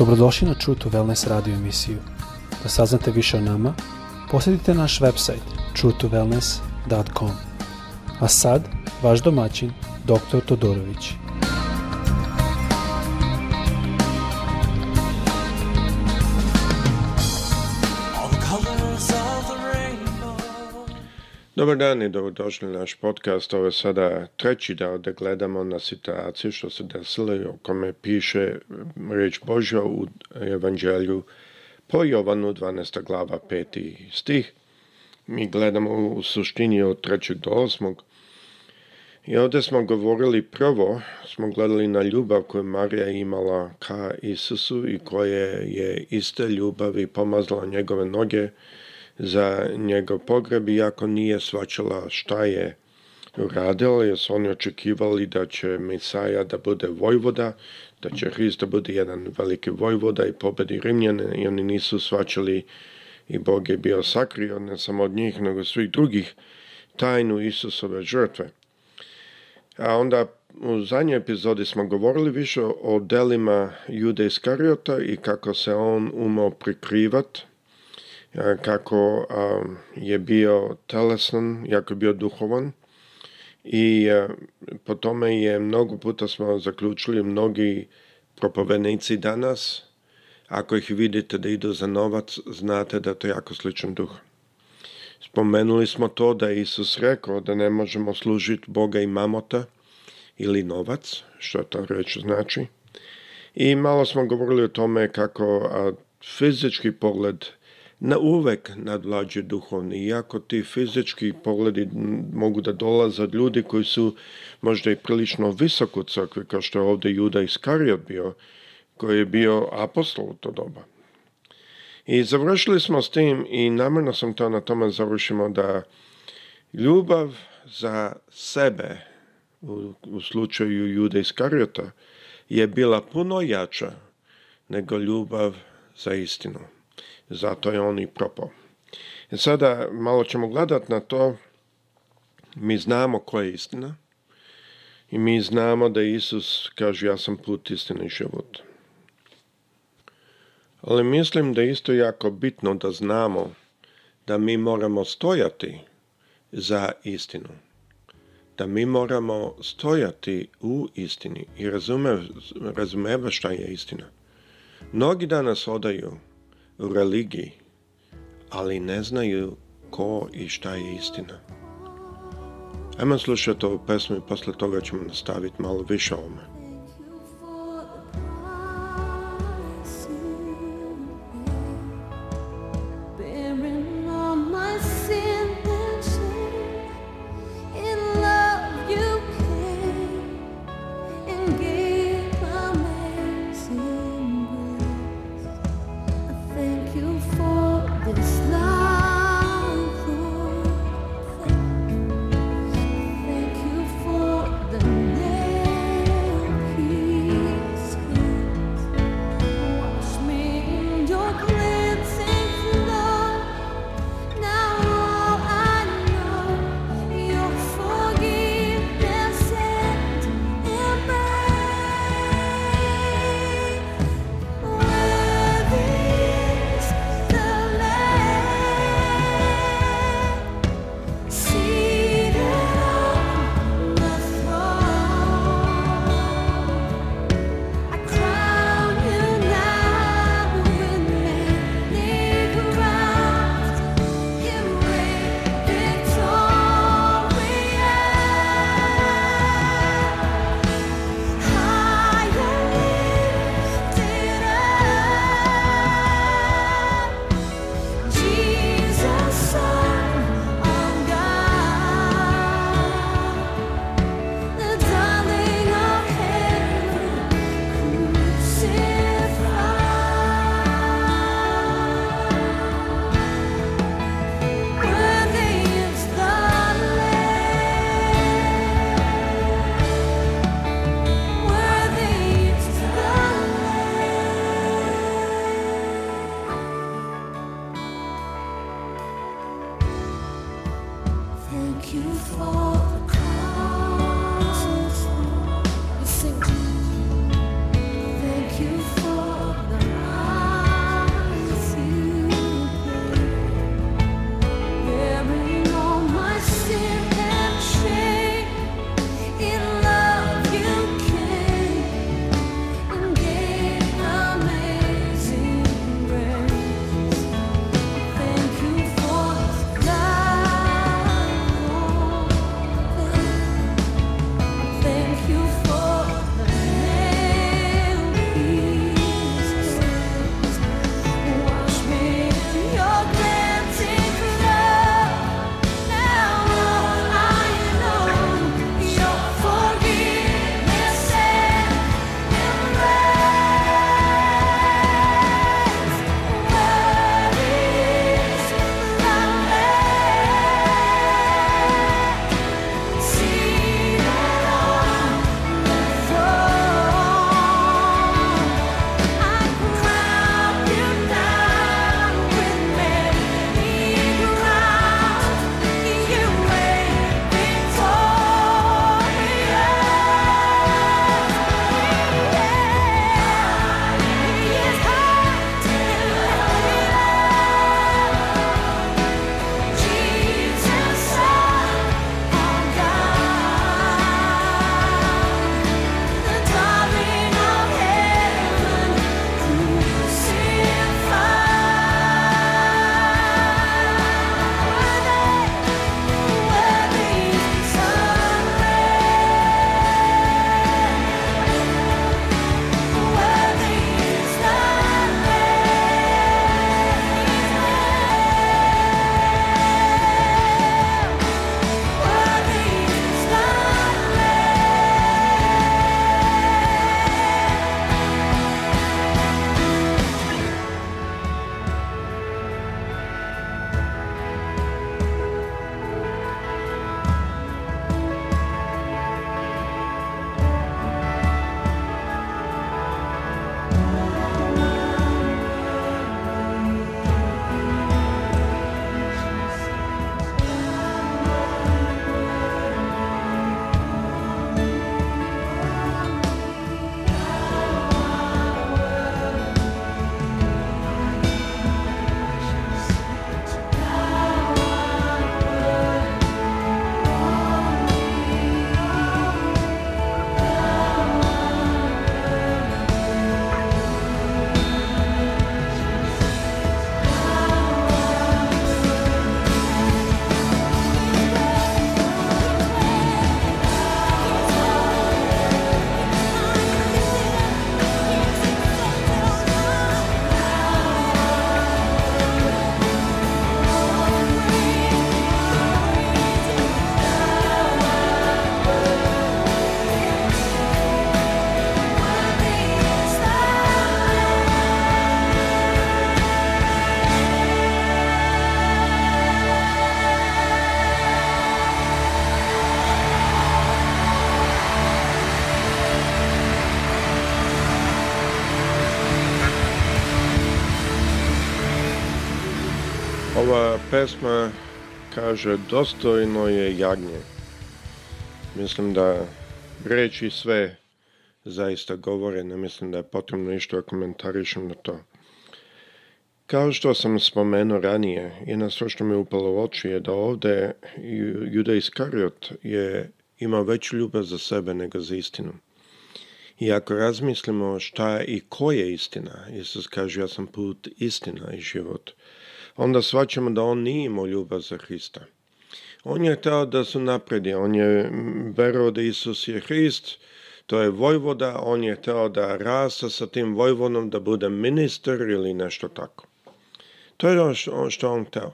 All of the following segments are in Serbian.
Dobrodošli na True to Wellness radio emisiju. Da saznate više o nama, posjetite naš website truetowellness.com. A sad, vaš domaćin, dr. Todorović. Dobar dan i dobrodošli na naš podcast. Ovo je sada treći dao da gledamo na situaciju što se desilo i o kome piše reč Božja u evanđelju po Jovanu 12. glava 5. stih. Mi gledamo u suštini od 3. do 8. I ovde smo govorili prvo, smo gledali na ljubav koju Marija imala ka Isusu i koje je iste ljubavi pomazla njegove noge za njegov pogreb, iako nije svačala šta je uradila, jer su oni očekivali da će Mesaja da bude vojvoda, da će Hrist da bude jedan veliki vojvoda i pobedi Rimljane i oni nisu svačali i Bog je bio sakrio ne samo od njih, nego svih drugih tajnu Isusove žrtve. A onda u zadnjoj epizodi smo govorili više o delima Jude Iskariota i kako se on umao prikrivat kako je bio telesan, jako je bio duhovan i po tome je mnogo puta smo zaključili mnogi propovednici danas, ako ih vidite da idu za novac, znate da je to jako sličan duh. Spomenuli smo to da je Isus rekao da ne možemo služiti Boga i mamota ili novac, što to reč znači. I malo smo govorili o tome kako a, fizički pogled – na uvek nadvlađuje duhovni. Iako ti fizički pogledi mogu da dolaze od ljudi koji su možda i prilično visoko crkvi, kao što je ovde Juda Iskariot bio, koji je bio apostol u to doba. I završili smo s tim i namjerno sam to na tome završimo da ljubav za sebe u, u slučaju Jude Iskariota je bila puno jača nego ljubav za istinu. Zato je on i propao. E sada malo ćemo gledati na to. Mi znamo koja je istina i mi znamo da Isus kaže ja sam put istine i život. Ali mislim da je isto jako bitno da znamo da mi moramo stojati za istinu. Da mi moramo stojati u istini i razume, razumeva šta je istina. Mnogi danas odaju u religiji, ali ne znaju ko i šta je istina. Ajmo slušati ovu pesmu i posle toga ćemo nastaviti malo više o ovome. Ova pesma kaže dostojno je jagnje. Mislim da reči sve zaista govore, ne mislim da je potrebno ništa da komentarišem na to. Kao što sam spomenuo ranije, jedna stvar što mi upalo u oči je da ovde Juda Iskariot je imao veću ljubav za sebe nego za istinu. I ako razmislimo šta i ko je istina, Isus kaže ja sam put istina i život onda shvaćamo da on nije imao ljubav za Hrista. On je hteo da se napredi, on je verovao da Isus je Hrist, to je vojvoda, on je hteo da rasta sa tim vojvodom, da bude ministar ili nešto tako. To je ono što, on hteo.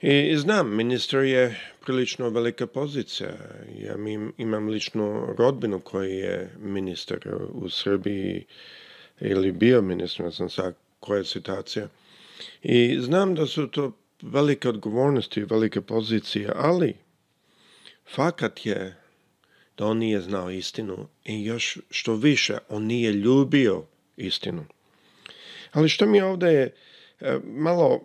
I, znam, ministar je prilično velika pozicija. Ja mi imam ličnu rodbinu koji je ministar u Srbiji ili bio ministar, ne znam sad koja je situacija. I znam da su to velike odgovornosti i velike pozicije, ali fakat je da on nije znao istinu i još što više, on nije ljubio istinu. Ali što mi ovdje je e, malo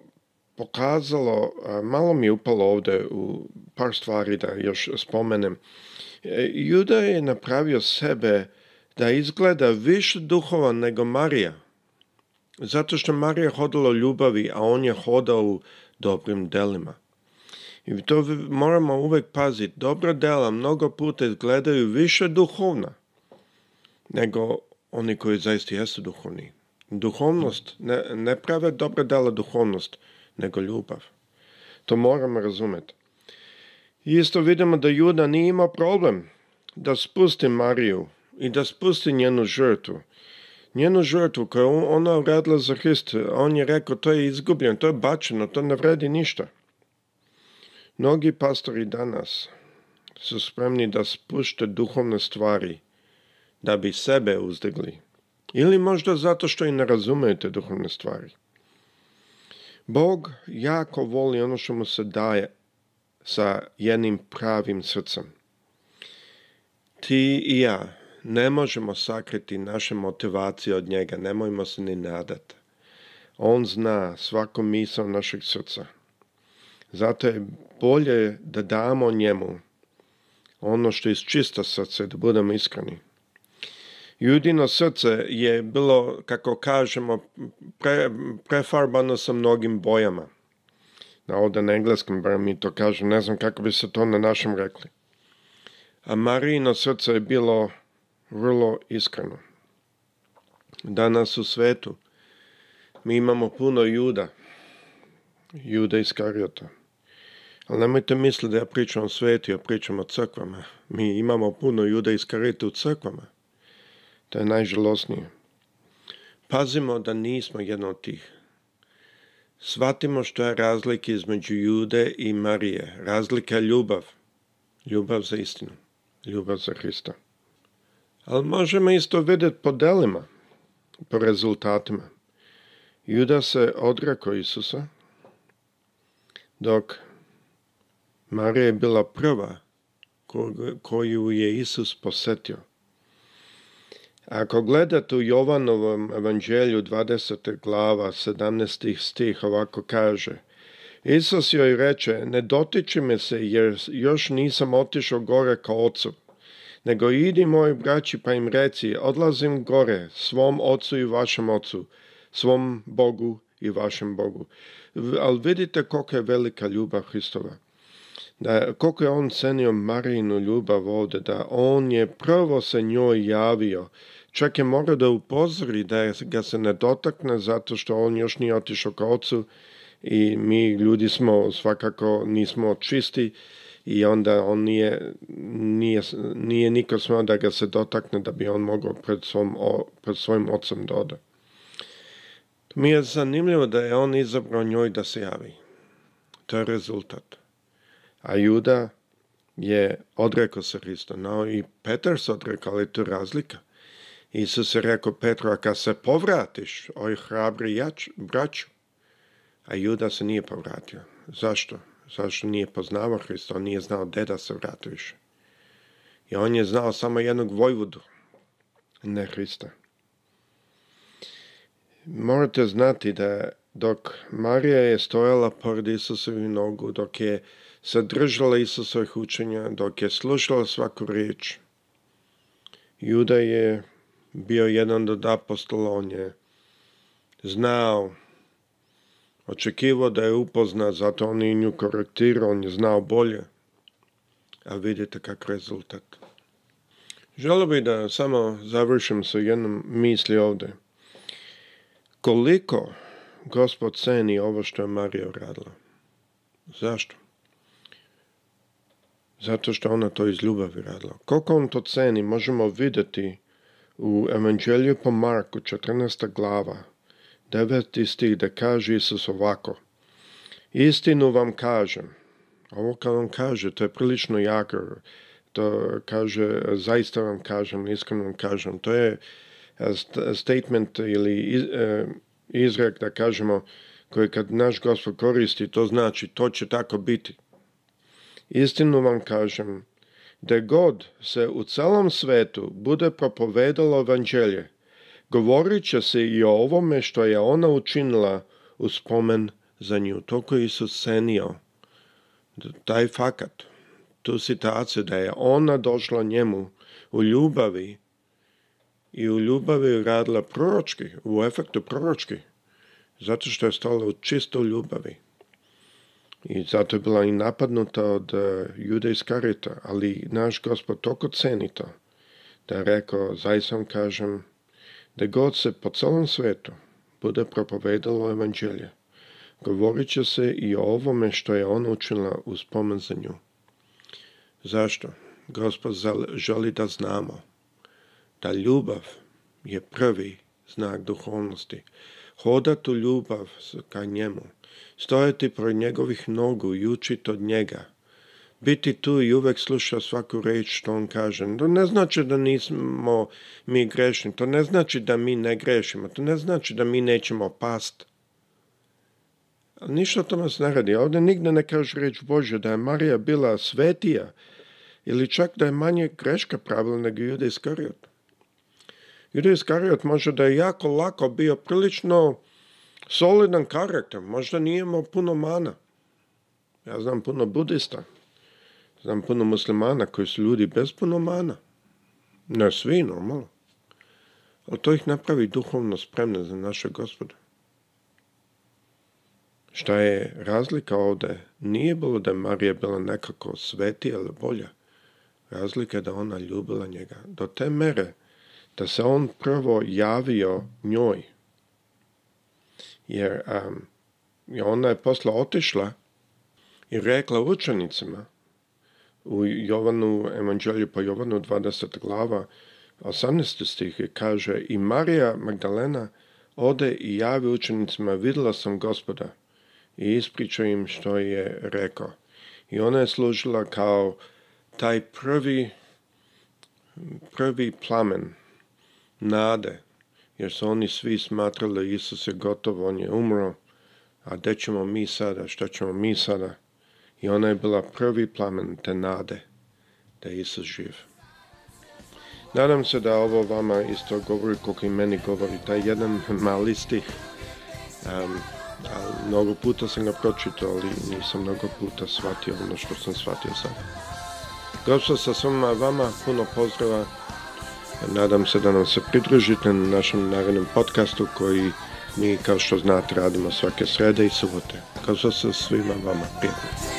pokazalo, e, malo mi je upalo ovdje u par stvari da još spomenem. E, Juda je napravio sebe da izgleda više duhovan nego Marija. Zato što Marija hodala ljubavi, a on je hodao u dobrim delima. I to moramo uvek paziti. Dobra dela mnogo puta izgledaju više duhovna nego oni koji zaista jesu duhovni. Duhovnost, ne, ne prave dobra dela duhovnost, nego ljubav. To moramo razumjeti. Isto vidimo da Juda nije imao problem da spusti Mariju i da spusti njenu žrtvu njenu žrtvu koju je ona uradila za Hrista, on je rekao to je izgubljeno, to je bačeno, to ne vredi ništa. Mnogi pastori danas su spremni da spušte duhovne stvari da bi sebe uzdegli. Ili možda zato što i ne razumete duhovne stvari. Bog jako voli ono što mu se daje sa jednim pravim srcem. Ti i ja ne možemo sakriti naše motivacije od njega, nemojmo se ni nadati. On zna svako misao našeg srca. Zato je bolje da damo njemu ono što je iz čista srce, da budemo iskreni. Judino srce je bilo, kako kažemo, pre, prefarbano sa mnogim bojama. Na ovdje na engleskom, bar mi to kažu, ne znam kako bi se to na našem rekli. A Marijino srce je bilo vrlo iskreno. Danas u svetu mi imamo puno juda, juda iz Karijota. Ali nemojte misliti da ja pričam o svetu, ja pričam o crkvama. Mi imamo puno juda iz Karijota u crkvama. To je najžalosnije. Pazimo da nismo jedno od tih. Svatimo što je razlika između Jude i Marije. Razlika je ljubav. Ljubav za istinu. Ljubav za Hrista. Ali možemo isto vidjeti po delima, po rezultatima. Juda se odrekao Isusa, dok Marija je bila prva koju je Isus posetio. Ako gledate u Jovanovom evanđelju 20. glava 17. stih ovako kaže Isus joj reče, ne dotiči me se jer još nisam otišao gore ka ocu. Nego idi, moji braći, pa im reci, odlazim gore, svom ocu i vašem ocu, svom Bogu i vašem Bogu. Ali vidite koliko je velika ljubav Hristova. Da, koliko je on cenio Marijinu ljubav ovde, da on je prvo se njoj javio. Čak je morao da upozori da ga se ne dotakne zato što on još nije otišao ka ocu i mi ljudi smo svakako nismo čisti i onda on nije, nije, nije niko smeo da ga se dotakne da bi on mogao pred, svom, o, pred svojim ocem da ode. Mi je zanimljivo da je on izabrao njoj da se javi. To je rezultat. A Juda je odrekao se Hrista. No i Petar se odrekao, ali tu razlika. Isus je rekao Petru, a kad se povratiš, oj hrabri jač, braću, a Juda se nije povratio. Zašto? zašto nije poznavao Hrista, on nije znao gde da se vrati više. I on je znao samo jednog vojvodu, ne Hrista. Morate znati da dok Marija je stojala pored Isusovi nogu, dok je sadržala Isusovih učenja, dok je slušala svaku riječ, Juda je bio jedan od apostola, on je znao Očekivao da je upozna, zato on i nju korektirao, on je znao bolje. A vidite kak rezultat. Želio bih da samo završim sa jednom misli ovde. Koliko gospod ceni ovo što je Marija uradila? Zašto? Zato što ona to iz ljubavi radila. Koliko on to ceni možemo videti u Evanđelju po Marku, 14. glava, deveti stih da kaže Isus ovako. Istinu vam kažem. Ovo kad on kaže, to je prilično jako. To kaže, zaista vam kažem, iskreno vam kažem. To je e, statement ili e, izrek da kažemo koji kad naš gospod koristi, to znači to će tako biti. Istinu vam kažem, da god se u celom svetu bude propovedalo evanđelje, Govorit će se i o ovome što je ona učinila u spomen za nju. Toko je Isus cenio taj fakat, tu situaciju da je ona došla njemu u ljubavi i u ljubavi radila proročki, u efektu proročki, zato što je stala u čistoj ljubavi. I zato je bila i napadnuta od e, jude iz Karita, ali naš gospod toko ceni to, da je rekao, zaista vam kažem, da god se po celom svetu bude propovedalo evanđelje, govorit će se i o ovome što je ona učinila uz spomen za nju. Zašto? Gospod želi da znamo da ljubav je prvi znak duhovnosti. Hodat u ljubav ka njemu, stojati pro njegovih nogu i učit od njega – biti tu i uvek sluša svaku reč što on kaže. To ne znači da nismo mi grešni, to ne znači da mi ne grešimo, to ne znači da mi nećemo past. Ali ništa to nas ne radi. Ovde nigde ne kaže reč Bože da je Marija bila svetija ili čak da je manje greška pravila nego Jude Iskariot. Jude Iskariot može da je jako lako bio prilično solidan karakter, možda nije imao puno mana. Ja znam puno budista Znam puno muslimana koji su ljudi bez punomana. Ne svi, normalno. Ali to ih napravi duhovno spremne za naše gospode. Šta je razlika ovde? Nije bilo da je Marija bila nekako svetija ili bolja. Razlika je da ona ljubila njega. Do te mere da se on prvo javio njoj. Jer um, ona je posla otišla i rekla učenicima – U Jovanu, evanđelju po pa Jovanu 20 glava, 18 stih kaže I Marija Magdalena ode i javi učenicima, videla sam gospoda i ispriča im što je rekao. I ona je služila kao taj prvi, prvi plamen nade, jer su oni svi smatrali Isus je gotov, on je umro, a gde ćemo mi sada, šta ćemo mi sada? i ona je bila prvi plamen te nade da je Isus živ. Nadam se da ovo vama isto govori koliko i meni govori. Taj jedan mali stih, um, ali mnogo puta sam ga pročitao, ali nisam mnogo puta shvatio ono što sam shvatio sad. Gospod sa svima vama, puno pozdrava. Nadam se da nam se pridružite na našem narednom podcastu koji mi, kao što znate, radimo svake srede i subote. Gospod sa svima vama, prijatno.